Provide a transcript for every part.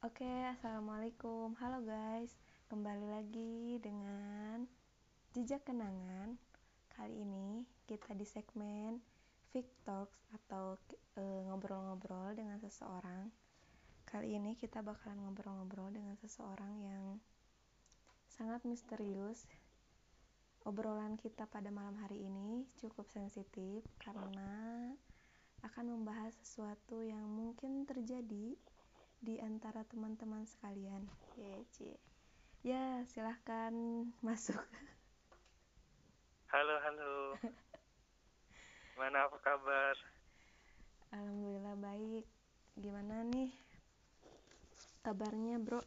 Oke, assalamualaikum. Halo guys, kembali lagi dengan jejak kenangan. Kali ini kita di segmen Vic Talks atau e, ngobrol-ngobrol dengan seseorang. Kali ini kita bakalan ngobrol-ngobrol dengan seseorang yang sangat misterius. Obrolan kita pada malam hari ini cukup sensitif karena akan membahas sesuatu yang mungkin terjadi di antara teman-teman sekalian. Ya, Ya, silahkan masuk. Halo, halo. Mana apa kabar? Alhamdulillah baik. Gimana nih kabarnya, Bro?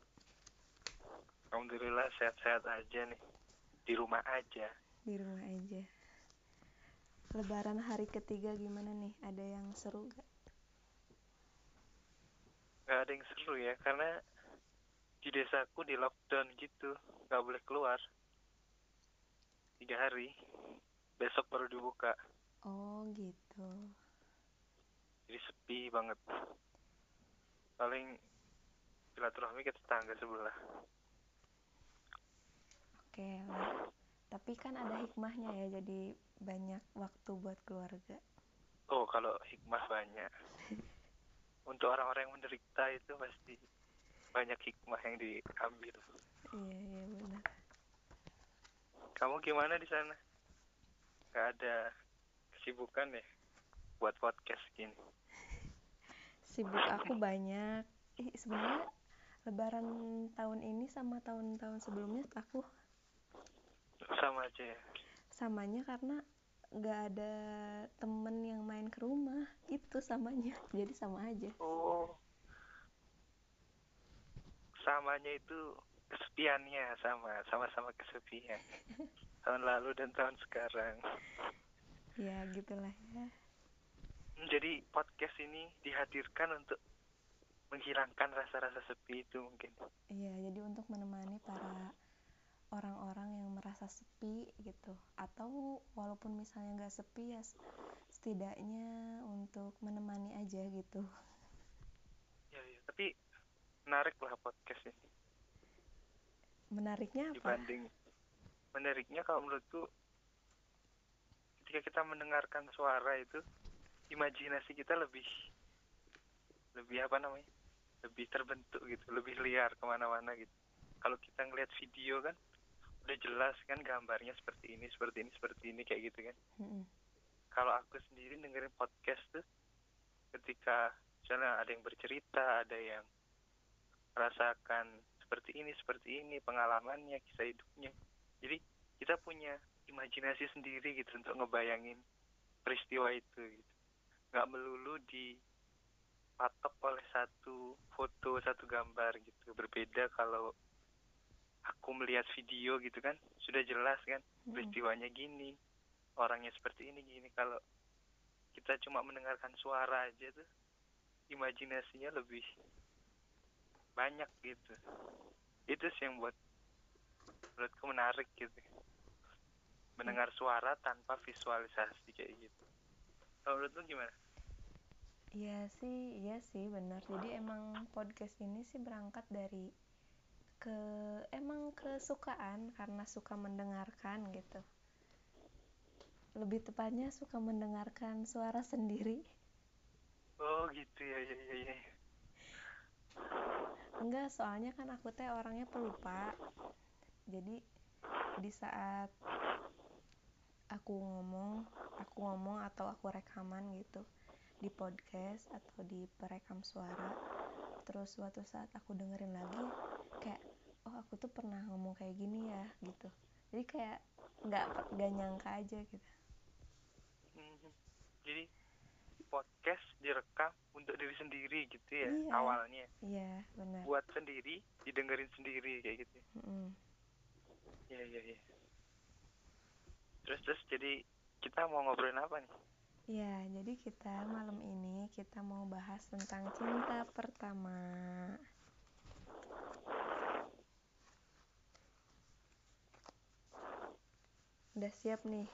Alhamdulillah sehat-sehat aja nih. Di rumah aja. Di rumah aja. Lebaran hari ketiga gimana nih? Ada yang seru gak? Gak ada yang seru ya, karena di desaku di lockdown gitu. Gak boleh keluar. Tiga hari. Besok baru dibuka. Oh gitu. Jadi sepi banget. Paling silaturahmi ke tetangga sebelah. Oke lah. Tapi kan ada hikmahnya ya, jadi banyak waktu buat keluarga. Oh, kalau hikmah banyak. Untuk orang-orang yang menderita itu pasti banyak hikmah yang diambil. Iya, iya benar. Kamu gimana di sana? Gak ada kesibukan ya buat podcast gini? Sibuk aku banyak. Ih, sebenarnya Lebaran tahun ini sama tahun-tahun sebelumnya aku sama aja ya samanya karena nggak ada temen yang main ke rumah itu samanya. Jadi sama aja. Oh. Samanya itu kesepiannya sama sama-sama kesepian. Tahun lalu dan tahun sekarang. Ya gitulah ya. Jadi podcast ini dihadirkan untuk menghilangkan rasa-rasa sepi itu mungkin. Iya jadi untuk menemani para orang-orang yang merasa sepi gitu. Atau walaupun misalnya nggak sepi ya setidaknya untuk menemani aja gitu. Ya, ya. tapi menarik lah podcast ini. Menariknya apa? Dibanding menariknya kalau menurutku ketika kita mendengarkan suara itu imajinasi kita lebih lebih apa namanya? Lebih terbentuk gitu lebih liar ke mana-mana gitu. Kalau kita ngeliat video kan udah jelas kan gambarnya seperti ini seperti ini seperti ini kayak gitu kan. Mm-hmm. kalau aku sendiri dengerin podcast tuh ketika misalnya ada yang bercerita ada yang merasakan seperti ini seperti ini pengalamannya kisah hidupnya. Jadi kita punya imajinasi sendiri gitu untuk ngebayangin peristiwa itu gitu. Nggak melulu di patok oleh satu foto satu gambar gitu. Berbeda kalau aku melihat video gitu kan sudah jelas kan hmm. peristiwanya gini orangnya seperti ini gini. Kalau kita cuma mendengarkan suara aja tuh imajinasinya lebih banyak gitu. Itu sih yang buat menurutku menarik gitu. Mendengar suara tanpa visualisasi kayak gitu. Kalau menurut lu gimana? Iya sih, iya sih benar. Jadi emang podcast ini sih berangkat dari ke emang kesukaan karena suka mendengarkan gitu. Lebih tepatnya suka mendengarkan suara sendiri. Oh gitu ya ya ya, ya. enggak soalnya kan aku teh orangnya pelupa. Jadi di saat aku ngomong aku ngomong atau aku rekaman gitu di podcast atau di perekam suara. Terus suatu saat aku dengerin lagi kayak oh aku tuh pernah ngomong kayak gini ya gitu. Jadi kayak nggak nggak nyangka aja gitu. Hmm, jadi podcast direkam untuk diri sendiri gitu ya iya, awalnya. Iya benar. Buat sendiri didengerin sendiri kayak gitu. Mm -hmm. iya iya iya. Terus terus jadi kita mau ngobrolin apa nih Ya, jadi kita malam ini kita mau bahas tentang cinta pertama. Udah siap nih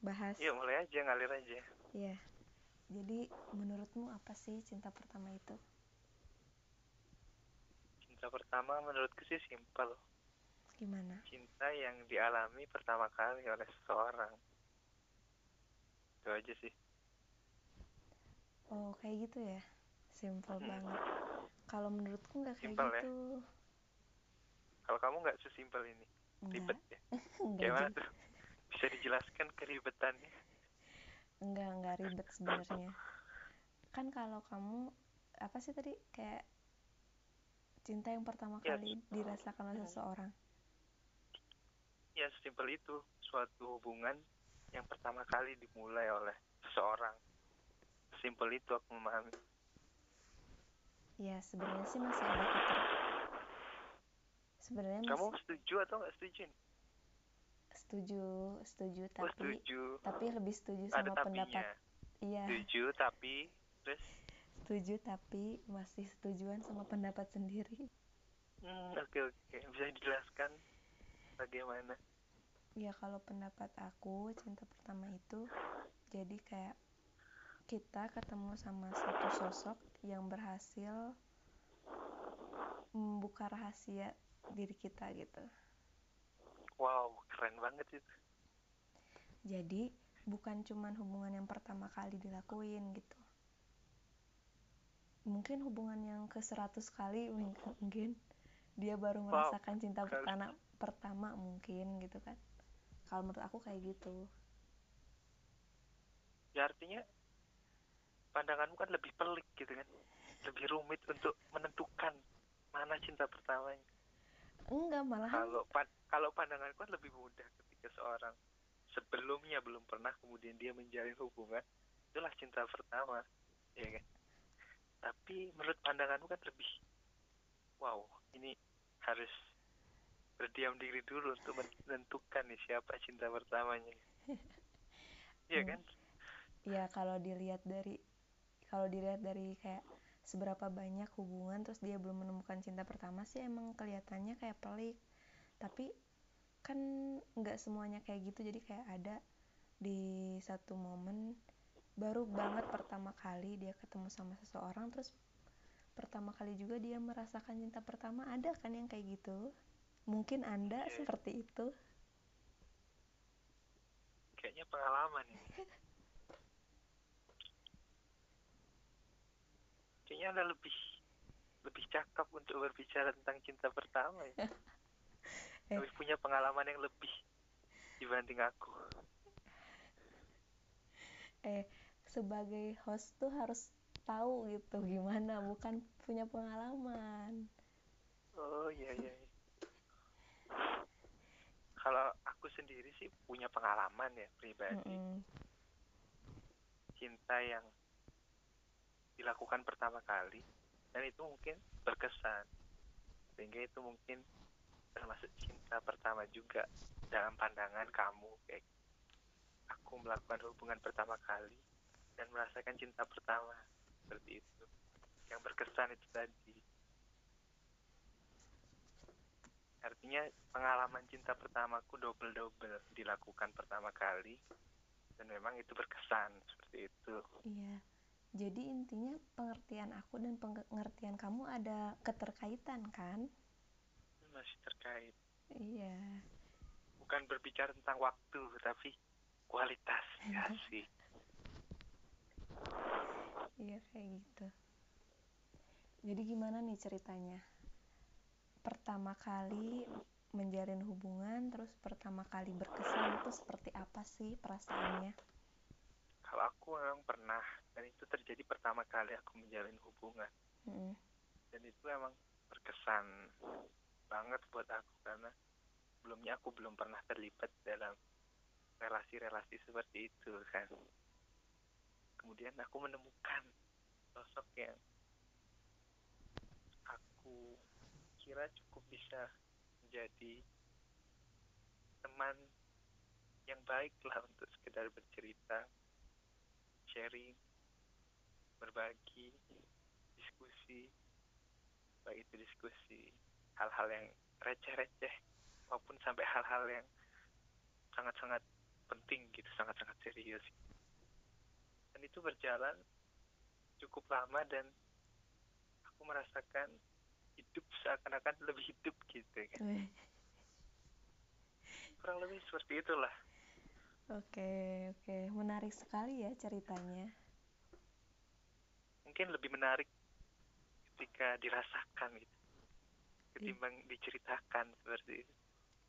bahas? Iya, mulai aja, ngalir aja. Iya. Jadi menurutmu apa sih cinta pertama itu? cinta pertama menurutku sih simpel Gimana? cinta yang dialami pertama kali oleh seseorang itu aja sih Oh, kayak gitu ya? Simple Hmm. banget. Kalau menurutku nggak kayak Simpel ya? gitu. kalau kamu nggak sesimpel ini ribet ya gimana tuh bisa dijelaskan keribetannya Enggak, enggak ribet sebenarnya. Kan kalau kamu apa sih tadi kayak cinta yang pertama Ya. kali dirasakan oleh seseorang. ya sesimpel itu suatu hubungan yang pertama kali dimulai oleh seseorang. Simpel itu aku memahami. Ya, sebenarnya sih masih ada keter Sebenarnya kamu masih setuju atau nggak setuju nih? setuju, setuju Oh, tapi setuju. tapi lebih setuju ada sama tapinya. pendapat iya. Setuju tapi terus? Setuju tapi masih setujuan sama pendapat sendiri. Hmm, oke oke. Bisa dijelaskan bagaimana ya kalau pendapat aku cinta pertama itu jadi kayak kita ketemu sama satu sosok yang berhasil membuka rahasia diri kita gitu. Wow keren banget itu jadi bukan cuman hubungan yang pertama kali dilakuin gitu. Mungkin hubungan yang ke 100 kali mungkin dia baru Wow, merasakan cinta keren. pertama pertama mungkin gitu kan kalau menurut aku kayak gitu. Ya artinya pandanganmu kan lebih pelik gitu kan. Lebih rumit untuk menentukan mana cinta pertamanya. Enggak malahan kalau pan- kalau pandanganku kan lebih mudah ketika seorang sebelumnya belum pernah kemudian dia menjalin hubungan itulah cinta pertama ya kan? Tapi menurut pandanganmu kan lebih wow ini harus berdiam diri dulu untuk menentukan nih siapa cinta pertamanya. Iya kan? Ya kalau dilihat dari kalau dilihat dari kayak seberapa banyak hubungan terus dia belum menemukan cinta pertama sih emang kelihatannya kayak pelik. Tapi kan nggak semuanya kayak gitu jadi kayak ada di satu momen baru banget pertama kali dia ketemu sama seseorang terus pertama kali juga dia merasakan cinta pertama ada kan yang kayak gitu mungkin anda Iya. seperti itu kayaknya pengalaman ini kayaknya anda lebih lebih cakep untuk berbicara tentang cinta pertama ya Eh. lebih punya pengalaman yang lebih dibanding aku eh sebagai host tuh harus tahu gitu gimana bukan punya pengalaman oh iya iya iya. Kalau aku sendiri sih punya pengalaman ya pribadi. Mm-mm. cinta yang dilakukan pertama kali dan itu mungkin berkesan. Sehingga itu mungkin termasuk cinta pertama juga dalam pandangan kamu kayak aku melakukan hubungan pertama kali dan merasakan cinta pertama seperti itu. Yang berkesan itu tadi artinya pengalaman cinta pertamaku double double dilakukan pertama kali dan memang itu berkesan seperti itu. Iya. Jadi intinya pengertian aku dan pengertian kamu ada keterkaitan kan? Masih terkait. Iya. Bukan berbicara tentang waktu tapi kualitas. Ya sih. Iya kayak gitu. Jadi gimana nih ceritanya pertama kali menjalin hubungan terus pertama kali berkesan itu seperti apa sih perasaannya? Kalau aku memang pernah dan itu terjadi pertama kali aku menjalin hubungan. Mm-mm. dan itu emang berkesan banget buat aku karena sebelumnya aku belum pernah terlibat dalam relasi-relasi seperti itu kan. Kemudian aku menemukan sosok yang aku kira cukup bisa menjadi teman yang baik lah untuk sekedar bercerita sharing berbagi diskusi. Baik itu diskusi hal-hal yang receh-receh maupun sampai hal-hal yang sangat-sangat penting gitu sangat-sangat serius. Dan itu berjalan cukup lama dan aku merasakan hidup seakan-akan lebih hidup gitu kan. Kurang lebih seperti itulah. Oke oke. Menarik sekali ya ceritanya. Mungkin lebih menarik ketika dirasakan gitu. Ketimbang diceritakan seperti itu.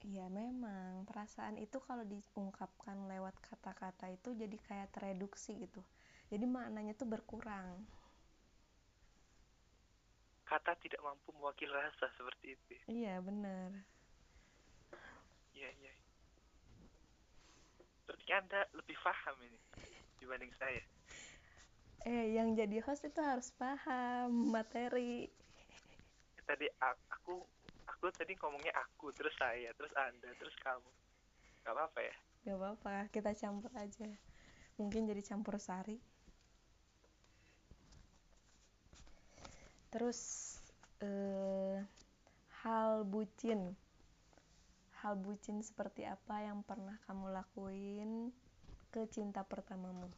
Iya memang. Perasaan itu kalau diungkapkan lewat kata-kata itu jadi kayak tereduksi gitu. Jadi maknanya tuh berkurang kata tidak mampu mewakili rasa seperti itu. Iya bener iya iya. Berarti anda lebih paham ini dibanding saya. Eh yang jadi host itu harus paham materi. Tadi a- aku aku tadi ngomongnya aku terus saya terus anda terus kamu. Nggak apa-apa ya? Gak apa-apa kita campur aja. Mungkin jadi campur sari terus eh, hal bucin. Hal bucin seperti apa yang pernah kamu lakuin ke cinta pertamamu?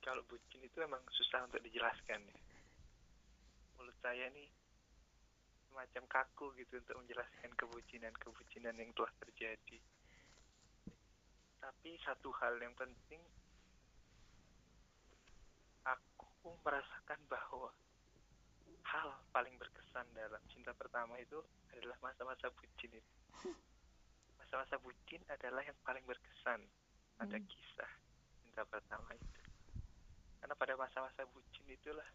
Kalau bucin itu emang susah untuk dijelaskan ya. Mulut saya nih semacam kaku gitu untuk menjelaskan kebucinan-kebucinan yang telah terjadi. Tapi satu hal yang penting aku merasakan bahwa hal paling berkesan dalam cinta pertama itu adalah masa-masa bucin itu. Masa-masa bucin adalah yang paling berkesan. Pada Hmm. kisah cinta pertama itu. Karena pada masa-masa bucin itulah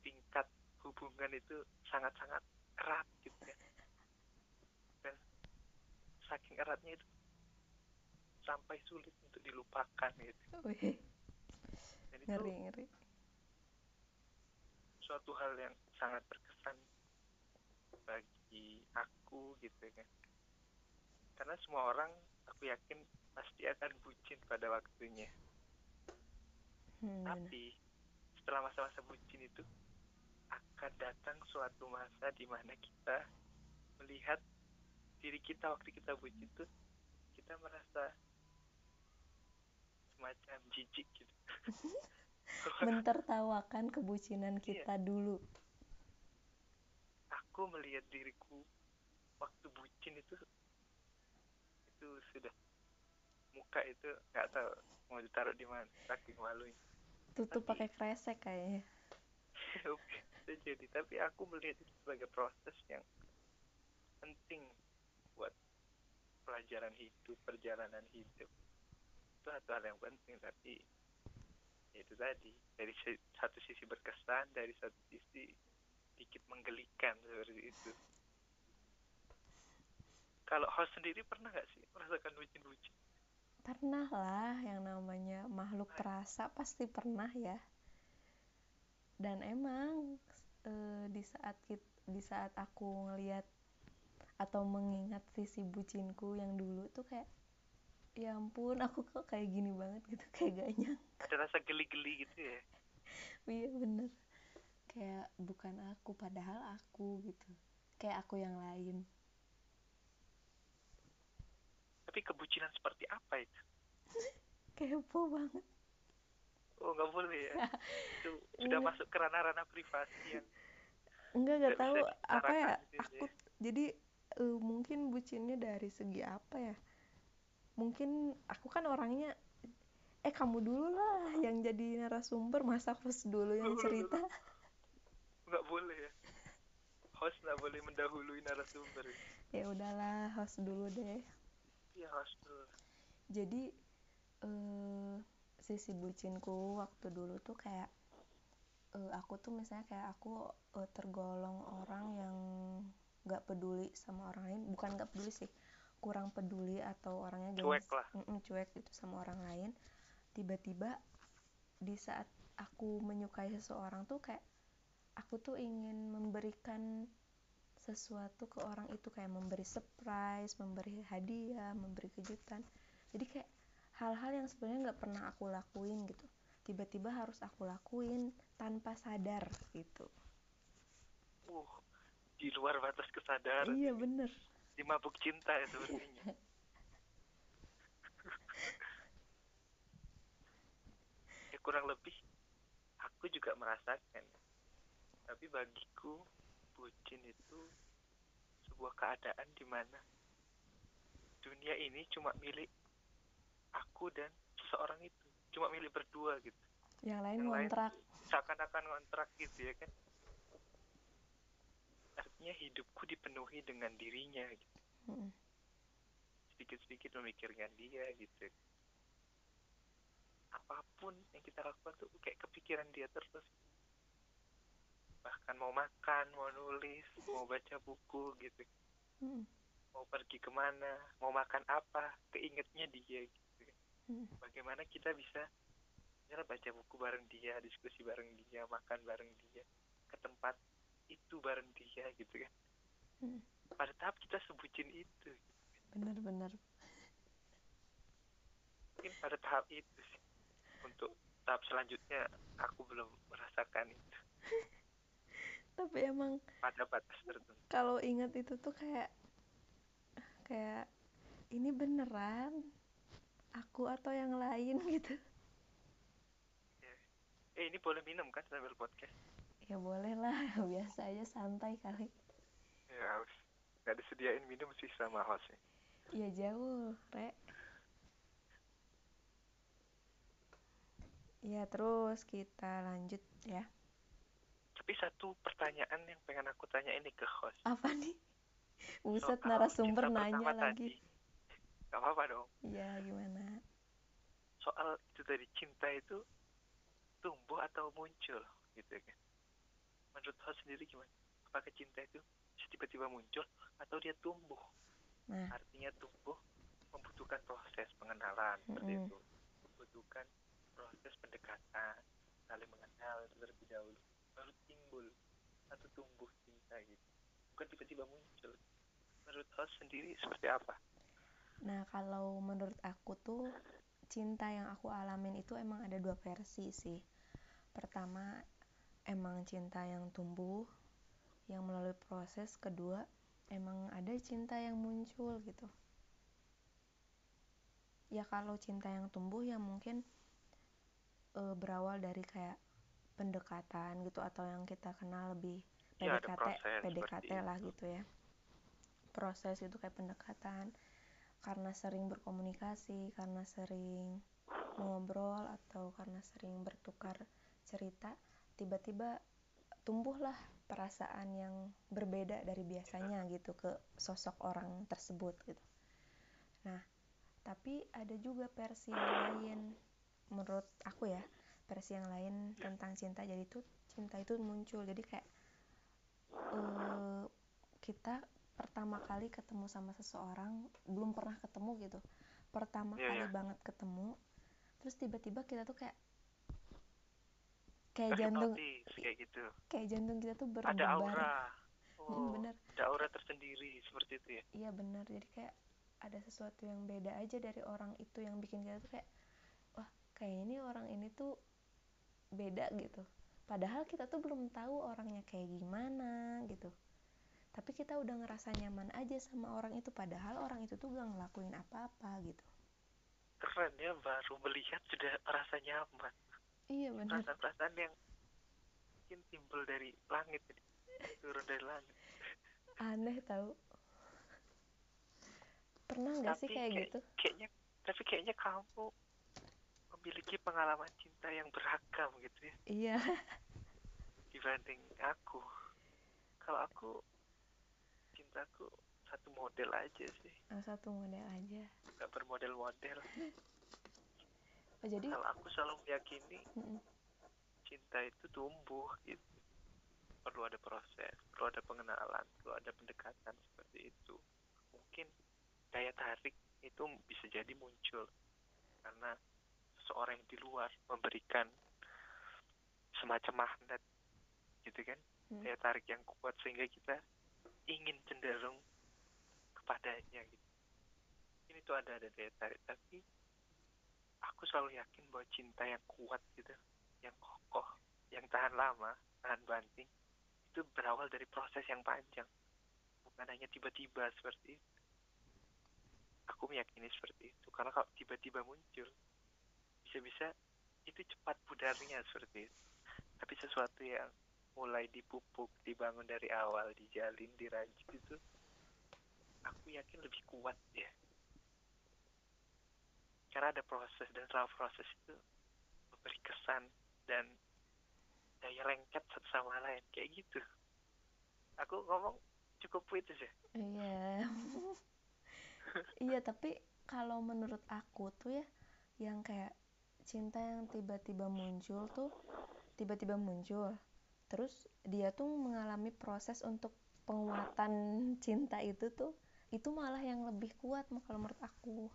tingkat hubungan itu sangat-sangat erat gitu kan dan saking eratnya itu sampai sulit untuk dilupakan gitu. Wih, dan itu ngeri ngeri suatu hal yang sangat berkesan bagi aku gitu kan karena semua orang aku yakin pasti akan bucin pada waktunya. Hmm, tapi setelah masa-masa bucin itu akan datang suatu masa di mana kita melihat diri kita waktu kita bucin itu kita merasa semacam jijik gitu mentertawakan kebucinan Iya. kita dulu. Aku melihat diriku waktu bucin itu itu sudah muka itu nggak tahu mau ditaruh di mana saking malunya. Tutup pakai kresek kayaknya. Jadi. Tapi aku melihat itu sebagai proses yang penting buat pelajaran hidup perjalanan hidup. Itu satu hal yang penting tapi itu tadi. Dari satu sisi berkesan dari satu sisi sedikit menggelikan seperti itu. Kalau host sendiri pernah nggak sih merasakan bucin-bucin pernah lah yang namanya makhluk perasa pasti pernah ya. Dan emang eh, di saat kit- di saat aku ngelihat atau mengingat sisi bucinku yang dulu tuh kayak ya ampun aku kok kayak gini banget gitu kayak gak nyangka. Ada rasa geli-geli gitu ya? Iya bener. Kayak bukan aku padahal aku gitu. Kayak aku yang lain. Tapi kebucinan seperti apa itu? Kepo banget. Oh nggak boleh ya? Itu sudah Iya. masuk ke ranah-ranah privasi yang enggak Nggak gak tahu apa ya gitu aku ya. jadi eh, mungkin bucinnya dari segi apa ya mungkin aku kan orangnya eh kamu dulu lah yang jadi narasumber masa host dulu yang cerita? nggak boleh ya. Host nggak boleh mendahului narasumber ya. Udahlah host dulu deh. Iya host dulu jadi eh sisi bucinku waktu dulu tuh kayak eh, aku tuh misalnya kayak aku eh, tergolong orang yang nggak peduli sama orang lain. Bukan nggak peduli sih kurang peduli atau orangnya Cuek lah. Mm-mm, cuek gitu sama orang lain tiba-tiba di saat aku menyukai seseorang tuh kayak aku tuh ingin memberikan sesuatu ke orang itu kayak memberi surprise, memberi hadiah, memberi kejutan. Jadi kayak hal-hal yang sebenarnya nggak pernah aku lakuin gitu. Tiba-tiba harus aku lakuin tanpa sadar gitu. uh di luar batas kesadaran iya bener. Di mabuk cinta ya sepertinya ya kurang lebih aku juga merasakan. Tapi bagiku bucin itu sebuah keadaan di mana dunia ini cuma milik aku dan seseorang itu. Cuma milik berdua gitu. Yang lain Yang lain ngontrak. seakan-akan ngontrak gitu ya kan artinya hidupku dipenuhi dengan dirinya gitu Mm-mm. sedikit-sedikit memikirkan dia gitu apa pun yang kita lakukan tuh kayak kepikiran dia terus bahkan mau makan mau nulis mau baca buku gitu Mm-mm. mau pergi ke mana mau makan apa keingetnya dia gitu Mm-mm. bagaimana kita bisa misalnya baca buku bareng dia diskusi bareng dia makan bareng dia ke tempat itu bareng dia gitu kan. Mm. pada tahap kita sebutin itu. Bener-bener mungkin pada tahap itu sih. Untuk tahap selanjutnya aku belum merasakan itu. Tapi emang pada batas tertentu. kalau ingat itu tuh kayak kayak ini beneran? Aku atau yang lain? gitu. Eh ini boleh minum kan sambil podcast ya boleh lah biasa aja santai kali. Ya harus. Nggak disediain minum sih sama hostnya ya jauh rek ya terus kita lanjut ya. Tapi satu pertanyaan yang pengen aku tanya ini ke host. Apa nih? Buset Soal narasumber nanya lagi. tadi. Gak apa-apa dong. Ya gimana? Soal itu tadi cinta itu tumbuh atau muncul gitu kan menurut host sendiri gimana? Apakah cinta itu tiba-tiba muncul atau dia tumbuh? Nah. Artinya tumbuh membutuhkan proses pengenalan seperti Mm-mm. itu. Membutuhkan proses pendekatan saling mengenal terlebih dahulu baru timbul atau tumbuh cinta gitu bukan tiba-tiba muncul. Menurut host sendiri seperti apa? Nah, kalau menurut aku tuh cinta yang aku alamin itu emang ada dua versi sih. Pertama, emang cinta yang tumbuh, yang melalui proses. Kedua, emang ada cinta yang muncul gitu. Ya kalau cinta yang tumbuh ya mungkin eh, berawal dari kayak pendekatan gitu atau yang kita kenal lebih Ya, PDKT, PDKT lah itu. gitu ya. Proses itu kayak pendekatan karena sering berkomunikasi, karena sering ngobrol atau karena sering bertukar cerita, tiba-tiba tumbuhlah perasaan yang berbeda dari biasanya gitu ke sosok orang tersebut gitu. Nah, tapi ada juga versi yang lain menurut aku ya, versi yang lain tentang cinta. Jadi tuh cinta itu muncul. Jadi kayak eh, kita pertama kali ketemu sama seseorang belum pernah ketemu gitu pertama Iya, kali iya. banget ketemu terus tiba-tiba kita tuh kayak kayak jantung. kayak gitu. Kayak jantung kita tuh ada berdebar. aura. Mm, oh bener. ada aura tersendiri seperti itu ya? Iya benar jadi kayak ada sesuatu yang beda aja dari orang itu yang bikin kita tuh kayak wah kayak ini orang ini tuh beda gitu. Padahal kita tuh belum tahu orangnya kayak gimana gitu. Tapi kita udah ngerasa nyaman aja sama orang itu padahal orang itu tuh gak ngelakuin apa-apa gitu. Keren ya baru melihat sudah merasa nyaman iya benar. Perasaan-perasaan yang mungkin timbul dari langit turun dari langit. Aneh tau. Pernah nggak sih kayak kayak- gitu? kayaknya tapi kayaknya kamu memiliki pengalaman cinta yang beragam gitu ya. Iya. Dibanding aku. Kalau aku cintaku satu model aja sih. Oh, satu model aja. Nggak bermodel-model jadi kalau aku selalu meyakini mm-mm. cinta itu tumbuh gitu perlu ada proses perlu ada pengenalan perlu ada pendekatan seperti itu mungkin daya tarik itu bisa jadi muncul karena seseorang yang di luar memberikan semacam magnet gitu kan Hmm. daya tarik yang kuat sehingga kita ingin cenderung kepadanya gitu ini tuh ada ada daya tarik tapi aku selalu yakin bahwa cinta yang kuat gitu yang kokoh yang tahan lama tahan banting itu berawal dari proses yang panjang. Bukan hanya tiba-tiba seperti itu. Aku meyakini seperti itu. Karena kalau tiba-tiba muncul bisa-bisa itu cepat pudarnya seperti itu. Tapi sesuatu yang mulai dipupuk dibangun dari awal dijalin dirajut itu aku yakin lebih kuat ya karena ada proses dan selama proses itu memberi kesan dan daya lengket satu sama lain kayak gitu. Aku ngomong cukup puitis ya iya. Iya tapi kalau menurut aku tuh ya yang kayak cinta yang tiba-tiba muncul tuh tiba-tiba muncul terus dia tuh mengalami proses untuk penguatan cinta itu tuh itu malah yang lebih kuat kalau menurut aku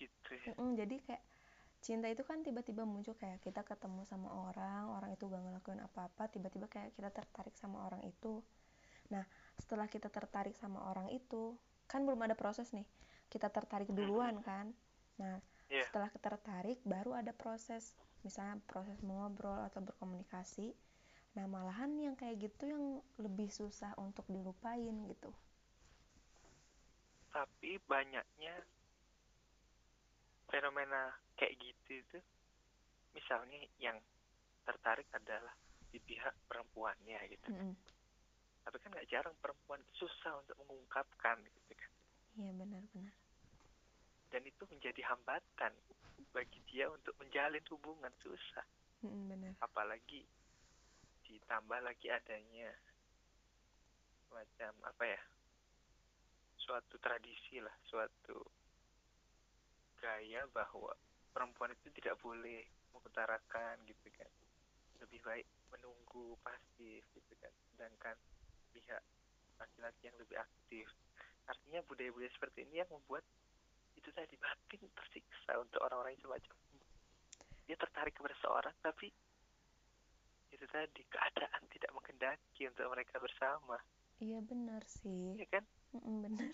gitu ya. Mm-mm, jadi kayak cinta itu kan tiba-tiba muncul kayak kita ketemu sama orang orang itu gak ngelakuin apa-apa tiba-tiba kayak kita tertarik sama orang itu. Nah setelah kita tertarik sama orang itu kan belum ada proses nih kita tertarik duluan kan. Nah Iya. setelah tertarik baru ada proses misalnya proses mengobrol atau berkomunikasi. Nah malahan yang kayak gitu yang lebih susah untuk dilupain gitu. Tapi banyaknya fenomena kayak gitu itu misalnya yang tertarik adalah di pihak perempuannya gitu. Mm-mm. tapi kan nggak jarang perempuan susah untuk mengungkapkan gitu kan. Iya benar-benar dan itu menjadi hambatan bagi dia untuk menjalin hubungan susah. Mm-mm, benar. Apalagi ditambah lagi adanya macam apa ya suatu tradisi lah suatu gaya bahwa perempuan itu tidak boleh mengutarakan gitu kan. Lebih baik menunggu pasif gitu kan sedangkan pihak laki-laki yang lebih aktif. Artinya budaya-budaya seperti ini yang membuat itu tadi batin tersiksa untuk orang-orang yang semacam dia tertarik kepada seorang tapi itu tadi keadaan tidak mengendaki untuk mereka bersama. Iya benar sih. Ya kan? Mm-mm, benar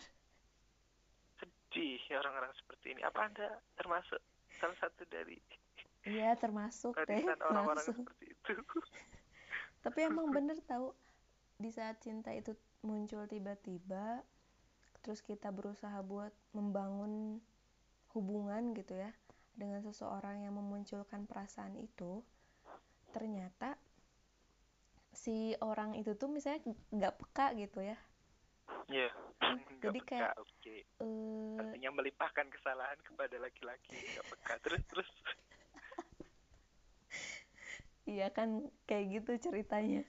ya orang-orang seperti ini. Apa anda termasuk salah satu dari iya termasuk deh orang-orang seperti itu? Tapi emang bener tahu di saat cinta itu muncul tiba-tiba terus kita berusaha buat membangun hubungan gitu ya dengan seseorang yang memunculkan perasaan itu ternyata si orang itu tuh misalnya nggak peka gitu ya ya jadi kayak oke. eh, artinya melimpahkan kesalahan kepada laki-laki nggak peka. Terus terus. Iya kan kayak gitu ceritanya.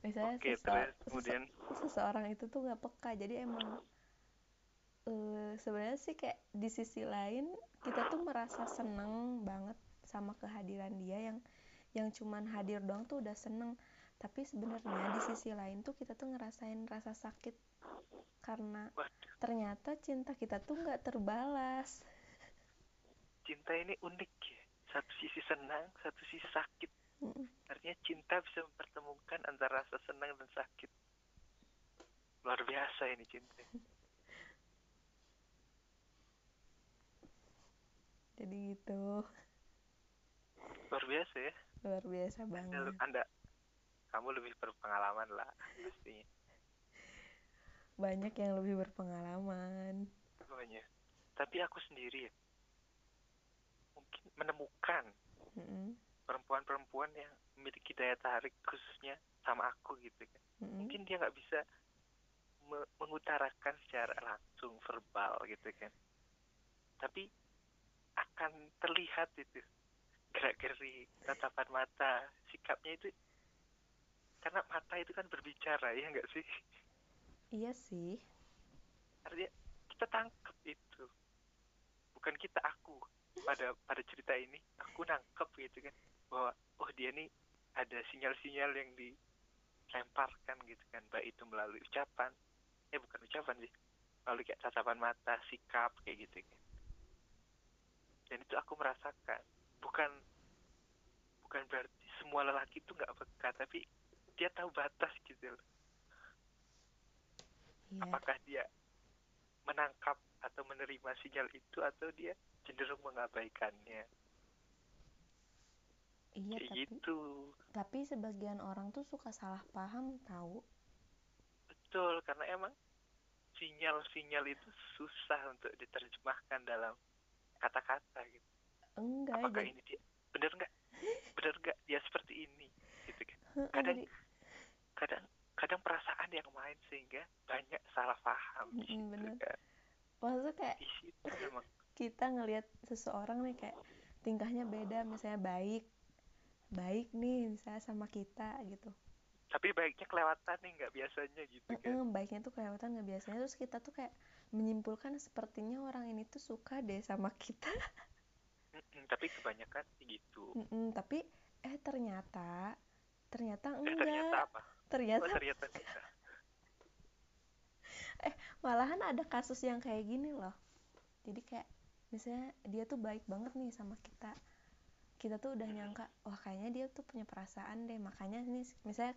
Misalnya oke sese- terus sese- kemudian? seseorang itu tuh nggak peka jadi emang eh sebenarnya sih kayak di sisi lain kita tuh merasa seneng banget sama kehadiran dia yang yang cuman hadir doang tuh udah seneng. Tapi sebenarnya di sisi lain tuh kita tuh ngerasain rasa sakit karena waduh. ternyata cinta kita tuh nggak terbalas. Cinta ini unik ya. Satu sisi senang satu sisi sakit. Mm, artinya cinta bisa mempertemukan antara rasa senang dan sakit. Luar biasa ini cinta. Jadi gitu. Luar biasa ya. Luar biasa anda, banget. Anda. Kamu lebih berpengalaman lah pastinya banyak yang lebih berpengalaman Pokoknya. tapi aku sendiri ya mungkin menemukan Mm-mm, perempuan-perempuan yang memiliki daya tarik khususnya sama aku gitu kan mm-mm. mungkin dia nggak bisa me- mengutarakan secara langsung verbal gitu kan tapi akan terlihat itu gerak-gerik tatapan mata sikapnya itu karena mata itu kan berbicara ya nggak sih iya sih. Artinya kita tangkep itu. Bukan kita aku. Pada pada cerita ini aku nangkep gitu kan. Bahwa oh dia nih ada sinyal-sinyal yang dilemparkan gitu kan. Baik itu melalui ucapan. Eh bukan ucapan sih. Melalui kayak tatapan mata sikap kayak gitu kan. Dan itu aku merasakan. Bukan bukan berarti semua lelaki itu nggak peka tapi dia tahu batas gitu loh apakah dia menangkap atau menerima sinyal itu atau dia cenderung mengabaikannya? Iya kayak tapi gitu. tapi sebagian orang tuh suka salah paham tahu. Betul karena emang sinyal-sinyal itu susah untuk diterjemahkan dalam kata-kata gitu. Enggak apakah jadi ini dia benar nggak? Benar nggak dia seperti ini? Gitu kan. Kadang kadang kadang perasaan yang main sehingga banyak salah paham Mm, situ bener. kan. Maksudnya kayak di situ memang. kita ngelihat seseorang nih kayak tingkahnya beda misalnya baik baik nih misalnya sama kita gitu. Tapi baiknya kelewatan nih nggak biasanya gitu kan. Mm-mm, baiknya tuh kelewatan nggak biasanya. Terus kita tuh kayak menyimpulkan sepertinya orang ini tuh suka deh sama kita. Mm-mm, tapi kebanyakan gitu. Mm-mm, tapi eh ternyata ternyata eh enggak. ternyata apa ternyata. Oh ternyata enggak. malahan ada kasus yang kayak gini loh. Jadi kayak misalnya dia tuh baik banget nih sama kita. Kita tuh udah nyangka wah kayaknya dia tuh punya perasaan deh. Makanya nih misalnya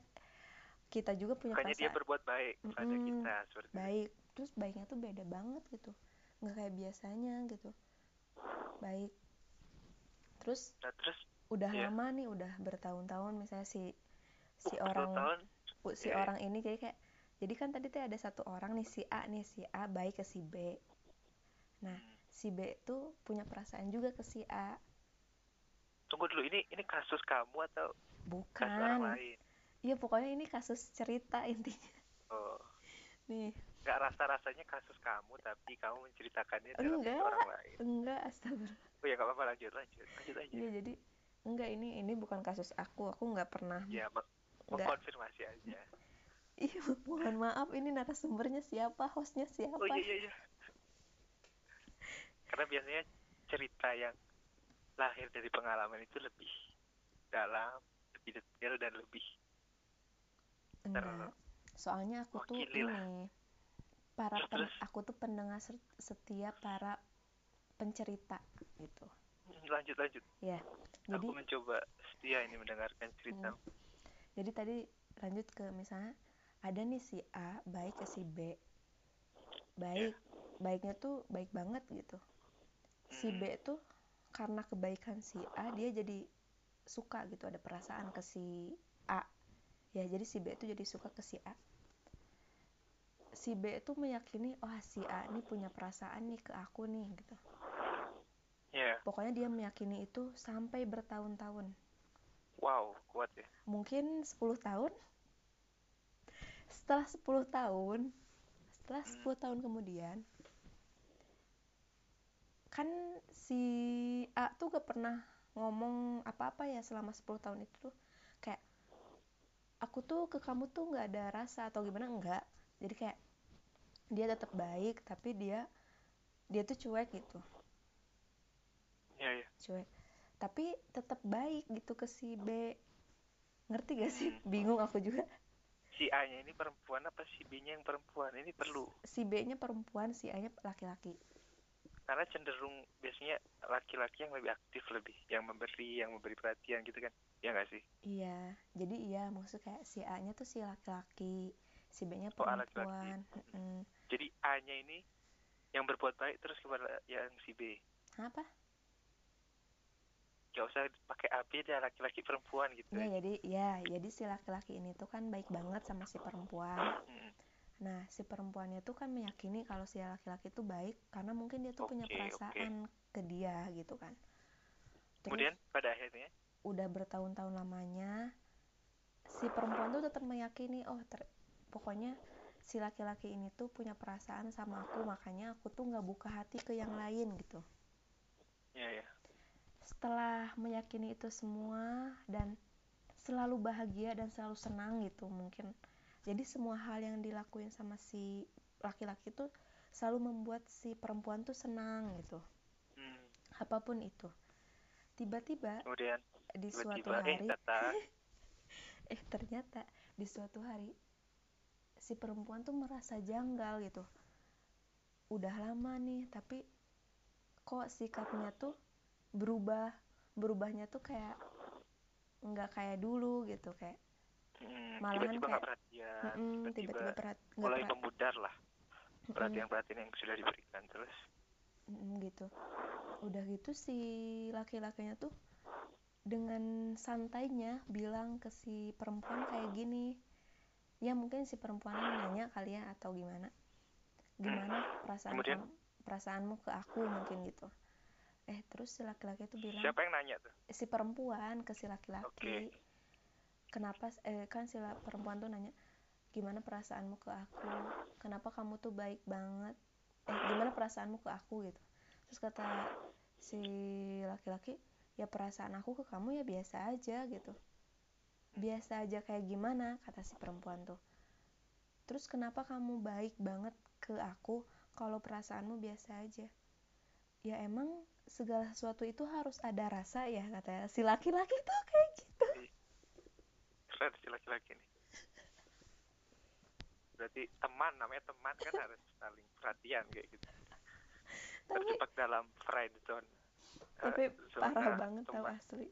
kita juga punya makanya dia perasaan berbuat baik pada Mm-mm, kita seperti itu. baik. Terus baiknya tuh beda banget gitu. Nggak kayak biasanya gitu. Baik. Terus nah terus udah Iya. lama nih udah bertahun-tahun misalnya si si uh, orang tahun u- si iya. orang ini. Jadi kayak jadi kan tadi tuh ada satu orang nih si A nih si A baik ke si B. Nah Hmm. si B tuh punya perasaan juga ke si A. Tunggu dulu ini ini kasus kamu atau kasus orang bukan. lain? Iya pokoknya ini kasus cerita intinya. Oh. Nih. Nggak rasa rasanya kasus kamu tapi kamu menceritakannya dalam Enggak. orang lain. Enggak astagfirullah. Oh ya nggak apa-apa lanjut lanjut lanjut aja iya jadi enggak ini ini bukan kasus aku. Aku nggak pernah ya. Mengkonfirmasi aja. Iya mohon maaf ini narasumbernya siapa hostnya siapa? Oh iya iya iya. Karena biasanya cerita yang lahir dari pengalaman itu lebih dalam lebih detail dan lebih enggak. Soalnya aku tuh Wakili lah. ini para pen- aku tuh pendengar setia para pencerita gitu. Hmm, lanjut lanjut. Ya jadi aku mencoba setia ini mendengarkan cerita. Hmm. Jadi tadi lanjut ke misalnya ada nih si A baik ke si B. Baik baiknya tuh baik banget gitu. Si Hmm. B tuh karena kebaikan si A dia jadi suka gitu ada perasaan ke si A. Ya jadi si B tuh jadi suka ke si A. Si B tuh meyakini wah si A nih punya perasaan nih ke aku nih gitu. Ya pokoknya dia meyakini itu sampai bertahun-tahun wow kuat ya. Mungkin 10 tahun. Setelah 10 tahun setelah Hmm. 10 tahun kemudian kan si A tuh gak pernah ngomong apa-apa ya selama 10 tahun itu tuh. Kayak aku tuh ke kamu tuh nggak ada rasa atau gimana? Enggak. Jadi kayak dia tetap baik tapi dia dia tuh cuek gitu. Ya ya cuek tapi tetap baik gitu ke si B. Ngerti gak sih? Hmm. bingung aku juga. si A nya ini perempuan apa si B nya yang perempuan? Ini perlu. Si B nya perempuan si A nya laki-laki. Karena cenderung biasanya laki-laki yang lebih aktif lebih yang memberi yang memberi perhatian gitu kan. Ya nggak sih? Iya jadi iya maksud kayak si A nya tuh si laki-laki si B nya Oh, A laki-laki. perempuan Mm-mm. jadi A nya ini yang berbuat baik terus kepada yang si B. Apa nggak usah pakai A B dia laki-laki perempuan gitu ya jadi ya jadi si laki-laki ini tuh kan baik banget sama si perempuan. Nah si perempuannya tuh kan meyakini kalau si laki-laki tuh baik karena mungkin dia tuh punya Oke, oke. perasaan ke dia gitu kan. Terus, kemudian pada akhirnya? udah bertahun-tahun lamanya si perempuan tuh tetap meyakini oh ter- pokoknya si laki-laki ini tuh punya perasaan sama aku makanya aku tuh nggak buka hati ke yang lain gitu. Ya ya setelah meyakini itu semua dan selalu bahagia dan selalu senang gitu mungkin. Jadi semua hal yang dilakuin sama si laki-laki tuh selalu membuat si perempuan tuh senang gitu. Hmm. apa pun itu. Tiba-tiba kemudian di suatu tiba-tiba eh hari datang eh ternyata di suatu hari si perempuan tuh merasa janggal gitu. Udah lama nih tapi kok sikapnya tuh berubah berubahnya tuh kayak nggak kayak dulu gitu kayak hmm, malahan tiba-tiba kayak, perhatian mm-mm, tiba-tiba perhat mulai perhat- memudar lah perhatian-perhatian yang sudah diberikan terus? Mm-mm, gitu. Udah gitu si laki-lakinya tuh dengan santainya bilang ke si perempuan kayak gini ya mungkin si perempuannya nanya kali ya atau gimana? Gimana perasaan Kemudian? kamu- perasaanmu ke aku mungkin gitu eh terus si laki-laki tuh bilang siapa yang nanya tuh? Si perempuan ke si laki-laki. Oke. kenapa eh kan si perempuan tuh nanya gimana perasaanmu ke aku? Kenapa kamu tuh baik banget? Eh gimana perasaanmu ke aku? Gitu. Terus kata si laki-laki ya perasaan aku ke kamu ya biasa aja gitu. Biasa aja kayak gimana? kata si perempuan tuh. Terus kenapa kamu baik banget ke aku kalau perasaanmu biasa aja? Ya emang segala sesuatu itu harus ada rasa ya kata si laki-laki tuh kayak gitu. Keren si laki-laki nih. Berarti teman namanya teman kan harus saling perhatian kayak gitu. Tapi, terjebak dalam friend zone tapi uh, parah banget tau asli.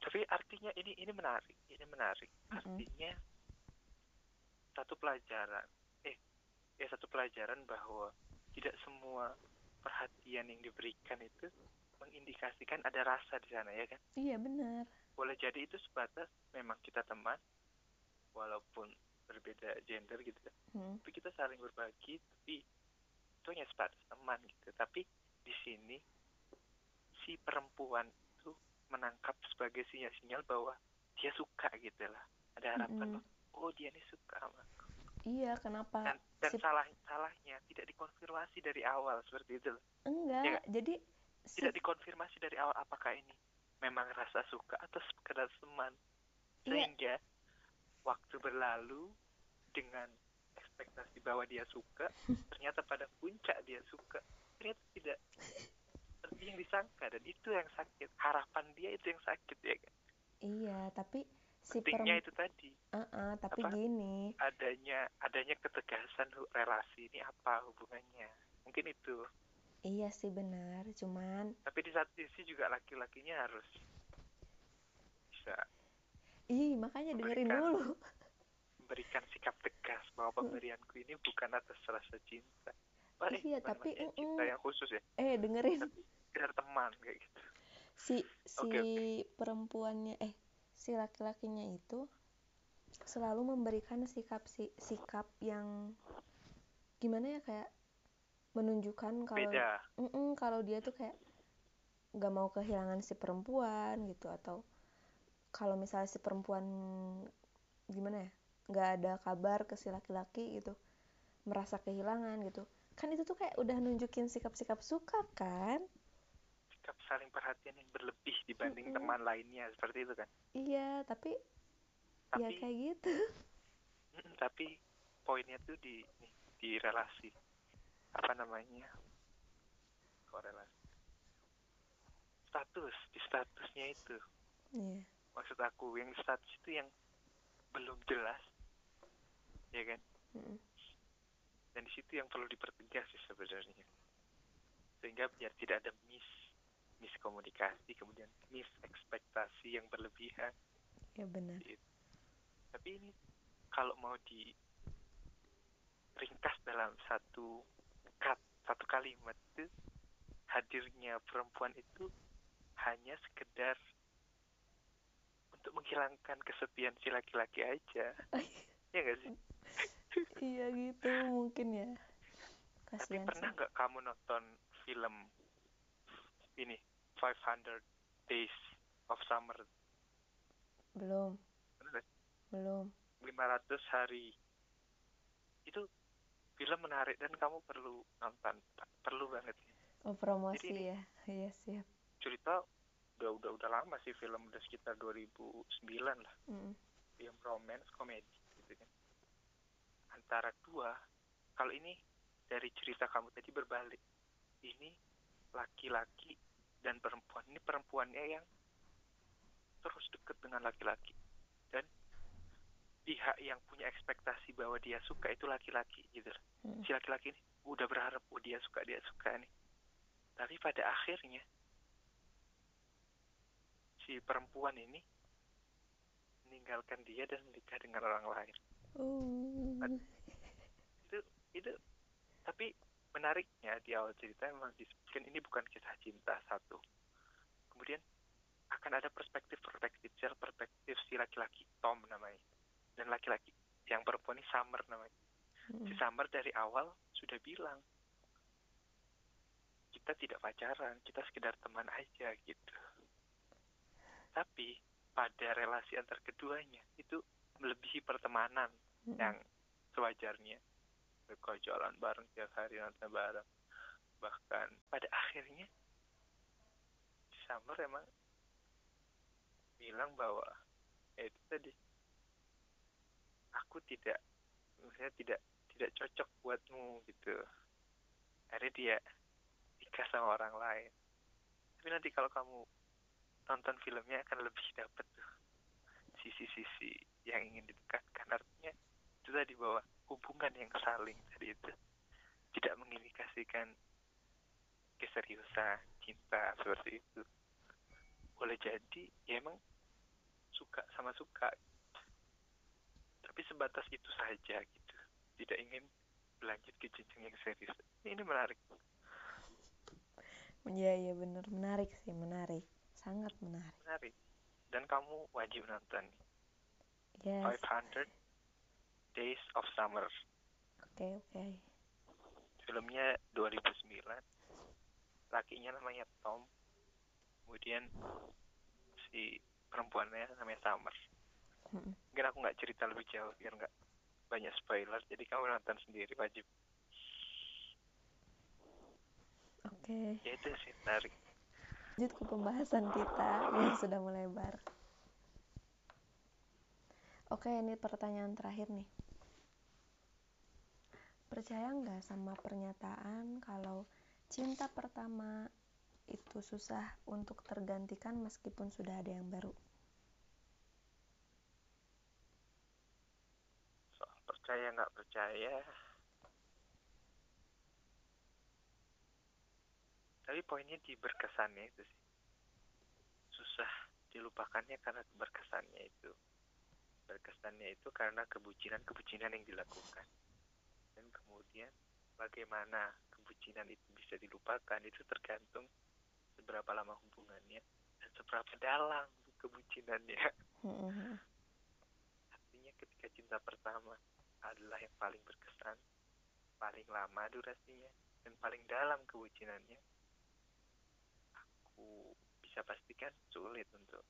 Tapi artinya ini ini menarik ini menarik. Artinya mm -hmm. satu pelajaran eh ya satu pelajaran bahwa tidak semua perhatian yang diberikan itu mengindikasikan ada rasa di sana ya kan? Iya benar. Boleh jadi itu sebatas memang kita teman walaupun berbeda gender gitu kan. Hmm. tapi kita saling berbagi tapi itu hanya sebatas teman gitu. Tapi di sini si perempuan itu menangkap sebagai sinyal-sinyal bahwa dia suka gitu lah. Ada harapan -hmm. oh dia ini suka sama iya kenapa? Dan, dan si... salah salahnya tidak dikonfirmasi dari awal seperti itu enggak ya, jadi si... tidak dikonfirmasi dari awal apakah ini memang rasa suka atau sekedar teman. Iya. sehingga yeah. waktu berlalu dengan ekspektasi bahwa dia suka ternyata pada puncak dia suka. Ternyata tidak seperti yang disangka dan itu yang sakit. Harapan dia itu yang sakit ya kan iya tapi si pentingnya itu tadi uh -uh, tapi apa, gini adanya adanya ketegasan relasi ini apa hubungannya mungkin itu Iya sih benar, cuman. Tapi di satu sisi juga laki-lakinya harus bisa. Ih, makanya dengerin dulu. Memberikan sikap tegas bahwa pemberianku ini bukan atas rasa cinta. Wah, iya, tapi uh, cinta yang khusus ya. Eh, dengerin. Biar teman kayak gitu. Si si okay, okay. perempuannya eh si laki-lakinya itu selalu memberikan sikap si, sikap yang gimana ya kayak menunjukkan kalau mm -mm, kalau dia tuh kayak nggak mau kehilangan si perempuan gitu atau kalau misalnya si perempuan gimana ya nggak ada kabar ke si laki-laki gitu merasa kehilangan gitu. Kan itu tuh kayak udah nunjukin sikap-sikap suka kan sikap saling perhatian yang berlebih dibanding mm -hmm. teman lainnya seperti itu kan? Iya tapi, ya tapi ya kayak gitu. Tapi poinnya tuh di di relasi. Apa namanya? Korelasi. Status di statusnya itu. Yeah. maksud aku yang status itu yang belum jelas. Ya kan? Mm -hmm. dan di situ yang perlu dipertegas sih sebenarnya. Sehingga biar tidak ada mis miskomunikasi kemudian mis ekspektasi yang berlebihan. Ya benar. Gitu. tapi ini kalau mau di ringkas dalam satu satu kalimat itu hadirnya perempuan itu hanya sekedar untuk menghilangkan kesepian si laki-laki aja. Ya gak sih? Iya gitu mungkin ya. Kasian tapi pernah nggak kamu nonton film ini 500 Days of Summer. Belum. Belum. 500 hari. Itu film menarik dan kamu perlu nonton perlu banget. Oh promosi Jadi, ya? Iya siap. Cerita udah udah udah lama sih film udah sekitar 2009 lah. Mm. film romance komedi gitu kan. Antara dua kalau ini dari cerita kamu tadi berbalik. Ini laki-laki dan perempuan ini perempuannya yang terus deket dengan laki-laki dan pihak yang punya ekspektasi bahwa dia suka itu laki-laki gitu hmm. si laki-laki ini udah berharap oh dia suka dia suka nih tapi pada akhirnya si perempuan ini meninggalkan dia dan menikah dengan orang lain oh. itu itu tapi menariknya di awal cerita memang disebutkan ini bukan kisah cinta satu kemudian akan ada perspektif-perspektif perspektif si laki-laki Tom namanya dan laki-laki yang perempuan ini Summer namanya hmm. si Summer dari awal sudah bilang kita tidak pacaran kita sekedar teman aja gitu tapi pada relasi antar keduanya itu melebihi pertemanan Mm-mm. yang sewajarnya mereka jalan bareng tiap hari nonton bareng. Bahkan pada akhirnya Summer emang bilang bahwa ya itu tadi aku tidak maksudnya tidak tidak cocok buatmu gitu. Akhirnya dia nikah sama orang lain. Tapi nanti kalau kamu nonton filmnya akan lebih dapet tuh sisi-sisi yang ingin didekatkan artinya itu tadi bahwa hubungan yang saling tadi itu tidak mengindikasikan keseriusan cinta seperti itu. Boleh jadi ya emang suka sama suka. Tapi sebatas itu saja gitu. Tidak ingin berlanjut ke jenjang yang serius. Ini menarik. Iya iya bener menarik sih menarik. Sangat menarik. menarik. Dan kamu wajib nonton. Yes. 500 Days of Summer Oke oke. filmnya 2009 lakinya namanya Tom kemudian si perempuannya namanya Summer mungkin aku nggak cerita lebih jauh biar nggak banyak spoiler jadi kamu nonton sendiri wajib Oke. ya itu sih menarik Lanjut ke pembahasan kita yang sudah melebar. Oke, ini pertanyaan terakhir nih. Percaya nggak sama pernyataan kalau cinta pertama itu susah untuk tergantikan meskipun sudah ada yang baru? percaya nggak percaya? Tapi poinnya di berkesannya itu sih. Susah dilupakannya karena berkesannya itu. Berkesannya itu karena kebucinan-kebucinan yang dilakukan dan kemudian bagaimana kebucinan itu bisa dilupakan itu tergantung seberapa lama hubungannya dan seberapa dalam kebucinannya. Mm-mm. artinya ketika cinta pertama adalah yang paling berkesan paling lama durasinya dan paling dalam kebucinannya aku bisa pastikan sulit untuk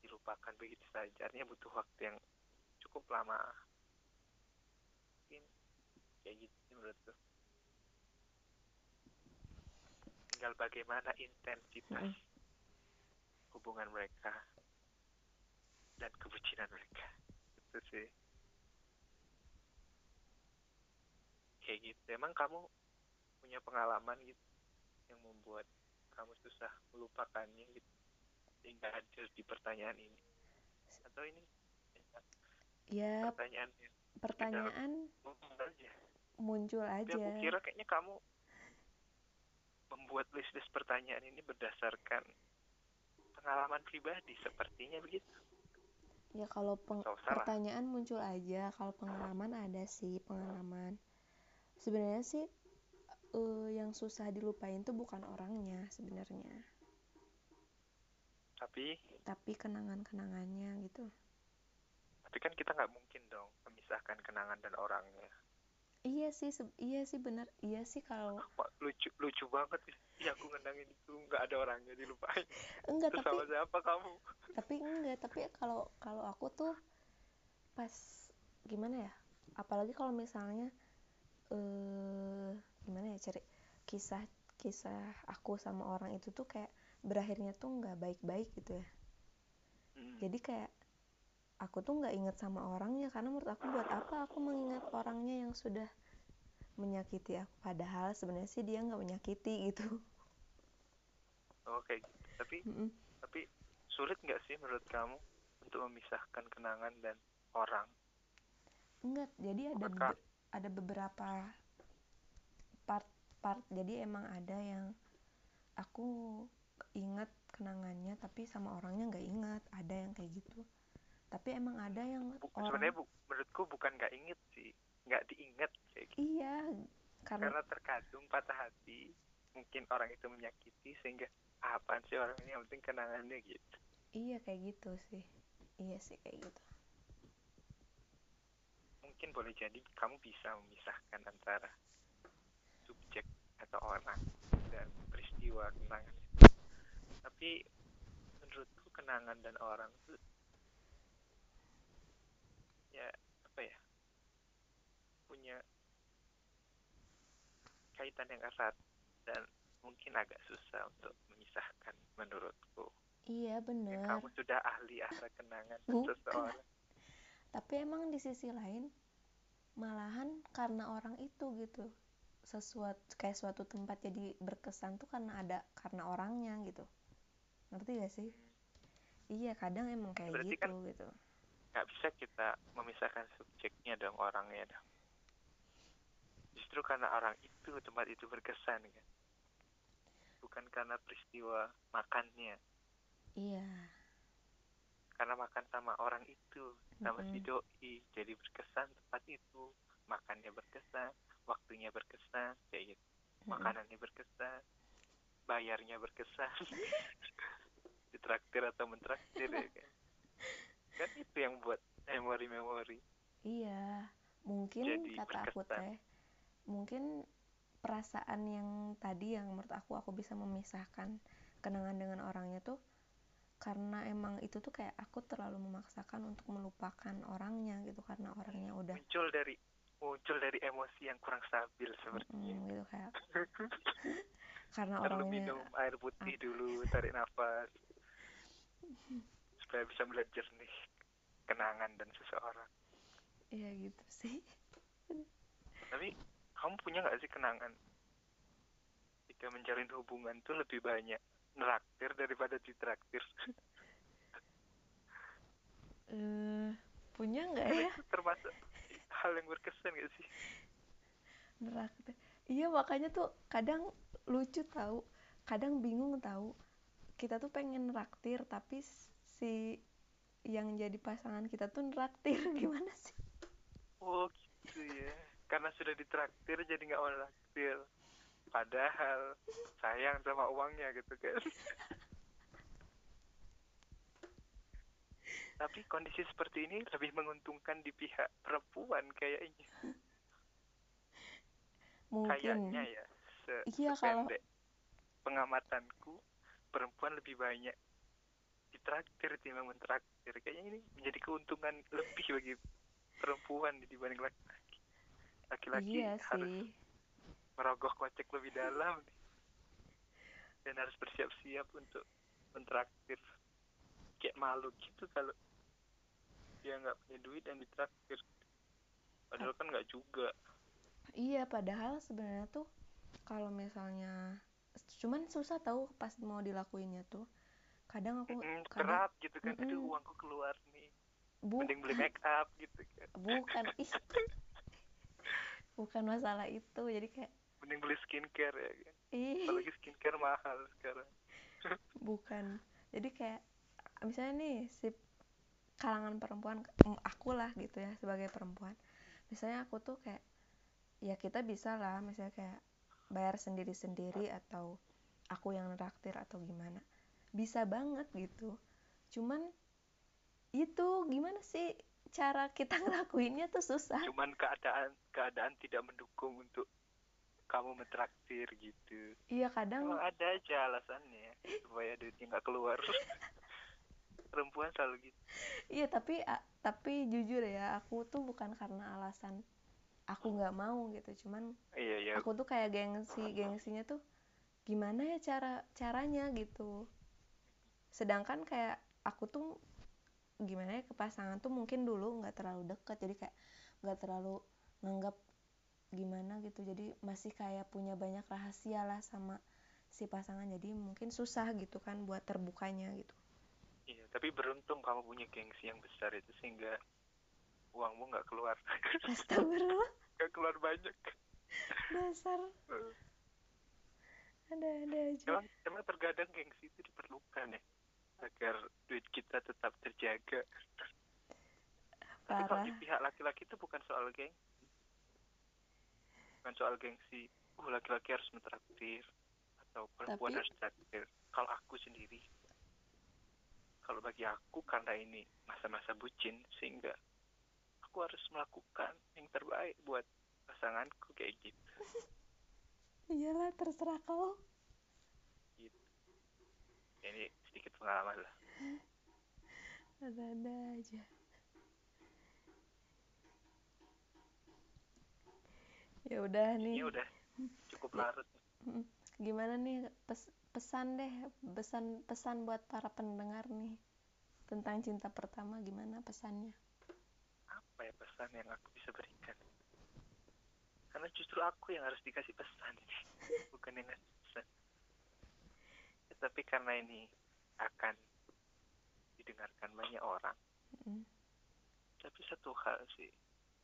dilupakan. Begitu saja artinya butuh waktu yang cukup lama kayak gitu sih menurutku tinggal bagaimana intensitas Mm-mm. hubungan mereka dan kebucinan mereka. Itu sih. Kayak gitu. Emang kamu punya pengalaman gitu yang membuat kamu susah melupakannya gitu? Sehingga hadir di pertanyaan ini? Atau ini? Ya, pertanyaan pertanyaan umum aja muncul tapi aja. aku kira kayaknya kamu membuat list list pertanyaan ini berdasarkan pengalaman pribadi sepertinya begitu Ya kalau peng- pertanyaan muncul aja, kalau pengalaman ada sih pengalaman. Sebenarnya sih eh, yang susah dilupain tuh bukan orangnya sebenarnya, tapi tapi kenangan-kenangannya gitu. tapi kan kita nggak mungkin dong memisahkan kenangan dan orangnya Iya sih, iya sih benar. Iya sih kalau lucu lucu banget sih. Iya aku ngenangin itu. Nggak ada orangnya dilupain. Enggak terus tapi sama siapa kamu? Tapi enggak tapi kalau kalau aku tuh pas gimana ya? Apalagi kalau misalnya eh gimana ya cari kisah kisah aku sama orang itu tuh kayak berakhirnya tuh nggak baik-baik gitu ya. Hmm. jadi kayak aku tuh nggak inget sama orangnya karena menurut aku buat apa aku mengingat orangnya yang sudah menyakiti aku? Padahal sebenarnya sih dia nggak menyakiti gitu. Oh kayak gitu. Tapi Mm-mm. tapi sulit nggak sih menurut kamu untuk memisahkan kenangan dan orang? Enggak jadi ada bebe- ada beberapa part-part jadi emang ada yang aku ingat kenangannya tapi sama orangnya nggak ingat. Ada yang kayak gitu tapi emang ada yang Bu- orang sebenarnya bu, menurutku bukan nggak inget sih. Nggak diinget kayak gitu. Iya karena karena terkadang patah hati. Mungkin orang itu menyakiti sehingga "Ah, apaan sih orang ini? Yang penting kenangannya gitu. Iya kayak gitu sih. Iya sih kayak gitu. Mungkin boleh jadi kamu bisa memisahkan antara subjek atau orang dan peristiwa kenangan itu. Tapi menurutku kenangan dan orang tuh ya apa ya punya kaitan yang erat dan mungkin agak susah untuk memisahkan menurutku. Iya Ya, bener. kamu sudah ahli ahli kenangan seseorang. Tapi emang di sisi lain malahan karena orang itu gitu sesuatu kayak suatu tempat jadi berkesan tuh karena ada karena orangnya gitu. Ngerti gak sih? Iya kadang emang kayak Berarti gitu kan- gitu. Nggak bisa kita memisahkan subjeknya dong orangnya dong. Justru karena orang itu tempat itu berkesan kan. Bukan karena peristiwa makannya. Iya. Karena makan sama orang itu, sama si Mm-mm. doi, jadi berkesan tempat itu. Makannya berkesan, waktunya berkesan, kayak gitu. Makanannya berkesan, bayarnya berkesan. Ditraktir atau mentraktir ya kan. Kan itu yang buat memori-memori. Iya, mungkin Jadi kata aku berkesan. teh, mungkin perasaan yang tadi yang menurut aku aku bisa memisahkan kenangan dengan orangnya tuh karena emang itu tuh kayak aku terlalu memaksakan untuk melupakan orangnya gitu karena orangnya udah muncul dari muncul dari emosi yang kurang stabil sepertinya. mm, gitu kayak karena Perlu orangnya minum air putih dulu, tarik nafas supaya bisa melihat jernih kenangan dan seseorang. iya gitu sih. Tapi kamu punya nggak sih kenangan jika menjalin hubungan tuh lebih banyak neraktir daripada ditraktir? Eh, punya nggak ya? termasuk hal yang berkesan gak sih? Neraktir. Iya makanya tuh kadang lucu tahu, kadang bingung tahu. Kita tuh pengen neraktir tapi si yang jadi pasangan kita tuh neraktir gimana sih? Oh gitu ya. Karena sudah ditraktir jadi nggak mau traktir. Padahal sayang sama uangnya gitu kan. Tapi kondisi seperti ini lebih menguntungkan di pihak perempuan kayaknya. Mungkin. Kayaknya ya. Se Iya, kalau- pengamatanku perempuan lebih banyak ditraktir timbang mentraktir. Kayaknya ini menjadi keuntungan lebih bagi perempuan dibanding laki-laki. Laki-laki Iya harus sih. merogoh kocek lebih dalam dan harus bersiap-siap untuk mentraktir kayak malu gitu kalau dia nggak punya duit dan ditraktir padahal kan nggak juga Iya, padahal sebenarnya tuh kalau misalnya cuman susah tahu pas mau dilakuinnya tuh. Kadang aku Mm, kadang berat gitu kan aduh Mm-mm. uangku keluar nih bu, mending beli make up gitu kan bukan ih. Bukan masalah itu. Jadi kayak mending beli skincare ya kan ih, apalagi skincare mahal sekarang bukan. Jadi kayak misalnya nih si kalangan perempuan aku lah gitu ya sebagai perempuan. Misalnya aku tuh kayak ya kita bisa lah misalnya kayak bayar sendiri-sendiri atau aku yang neraktir atau gimana. Bisa banget gitu. Cuman itu gimana sih cara kita ngelakuinnya tuh susah. cuman keadaan keadaan tidak mendukung untuk kamu mentraktir gitu. Iya kadang Emang ada aja alasannya supaya duitnya nggak keluar. Perempuan selalu gitu. Iya tapi a- tapi jujur ya aku tuh bukan karena alasan aku nggak mau gitu. Cuman iya iya. aku tuh kayak gengsi gengsinya tuh gimana ya cara caranya gitu. Sedangkan kayak aku tuh gimana ya ke pasangan tuh mungkin dulu nggak terlalu deket jadi kayak nggak terlalu nganggap gimana gitu. Jadi masih kayak punya banyak rahasia lah sama si pasangan jadi mungkin susah gitu kan buat terbukanya gitu. Iya, tapi beruntung kamu punya gengsi yang besar itu sehingga uangmu nggak keluar, astagfirullah. Nggak keluar banyak. dasar. Ada-ada aja. Emang, emang terkadang gengsi itu diperlukan ya, agar duit kita tetap terjaga. Tapi kalau parah di pihak laki-laki itu bukan soal gengsi, bukan soal gengsi. Uh, laki-laki harus mentraktir atau perempuan Tapi- harus traktir. Kalau aku sendiri, kalau bagi aku karena ini masa-masa bucin sehingga aku harus melakukan yang terbaik buat pasanganku kayak gitu. iyalah terserah kau gitu. Ini pengalaman lah. ada-ada aja. Ya udah nih. ini udah cukup larut. Mm, gimana nih pes- pesan deh pesan pesan buat para pendengar nih tentang cinta pertama gimana pesannya? Apa ya pesan yang aku bisa berikan? Karena justru aku yang harus dikasih pesan bukan yang ngasih pesan. Ya, tapi karena ini akan didengarkan banyak orang. Mm, tapi satu hal sih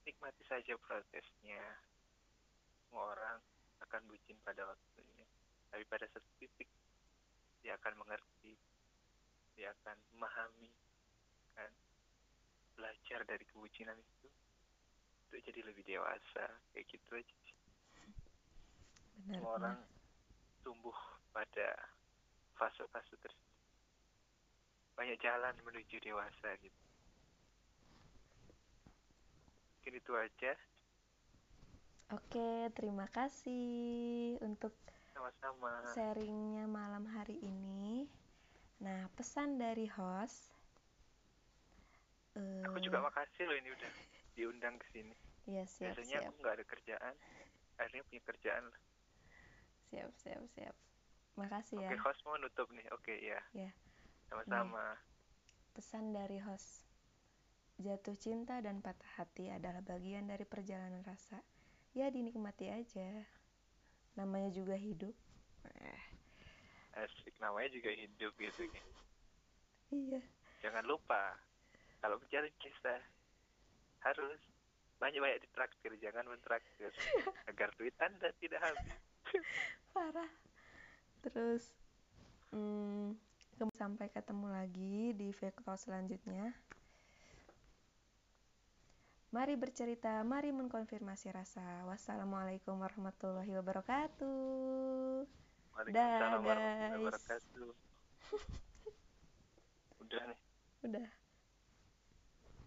nikmati saja prosesnya. Semua orang akan bucin pada waktunya. Tapi pada satu titik dia akan mengerti dia akan memahami kan? Belajar dari kebucinan itu untuk jadi lebih dewasa. Kayak gitu aja sih. benar semua orang tumbuh pada fase-fase tersebut banyak jalan menuju dewasa gitu. Mungkin itu aja. Oke terima kasih untuk sama-sama. sharingnya malam hari ini. Nah pesan dari host eh, aku juga makasih loh ini udah diundang ke sini. Ya siap biasanya siap. aku nggak ada kerjaan. Akhirnya punya kerjaan lah. Siap siap siap. Makasih oke ya. host mau nutup nih. Oke ya Ya. Sama-sama Pesan dari host. Jatuh cinta dan patah hati adalah bagian dari perjalanan rasa. Ya dinikmati aja. Namanya juga hidup. Eh, asik namanya juga hidup gitu kan iya. jangan lupa kalau menjalin kisah harus banyak-banyak ditraktir jangan mentraktir agar duit anda tidak habis Parah. Terus hmm, sampai ketemu lagi di vektor selanjutnya. Mari bercerita, mari mengkonfirmasi rasa. Wassalamualaikum warahmatullahi wabarakatuh. Waalaikumsalam warahmatullahi guys. udah nih Udah.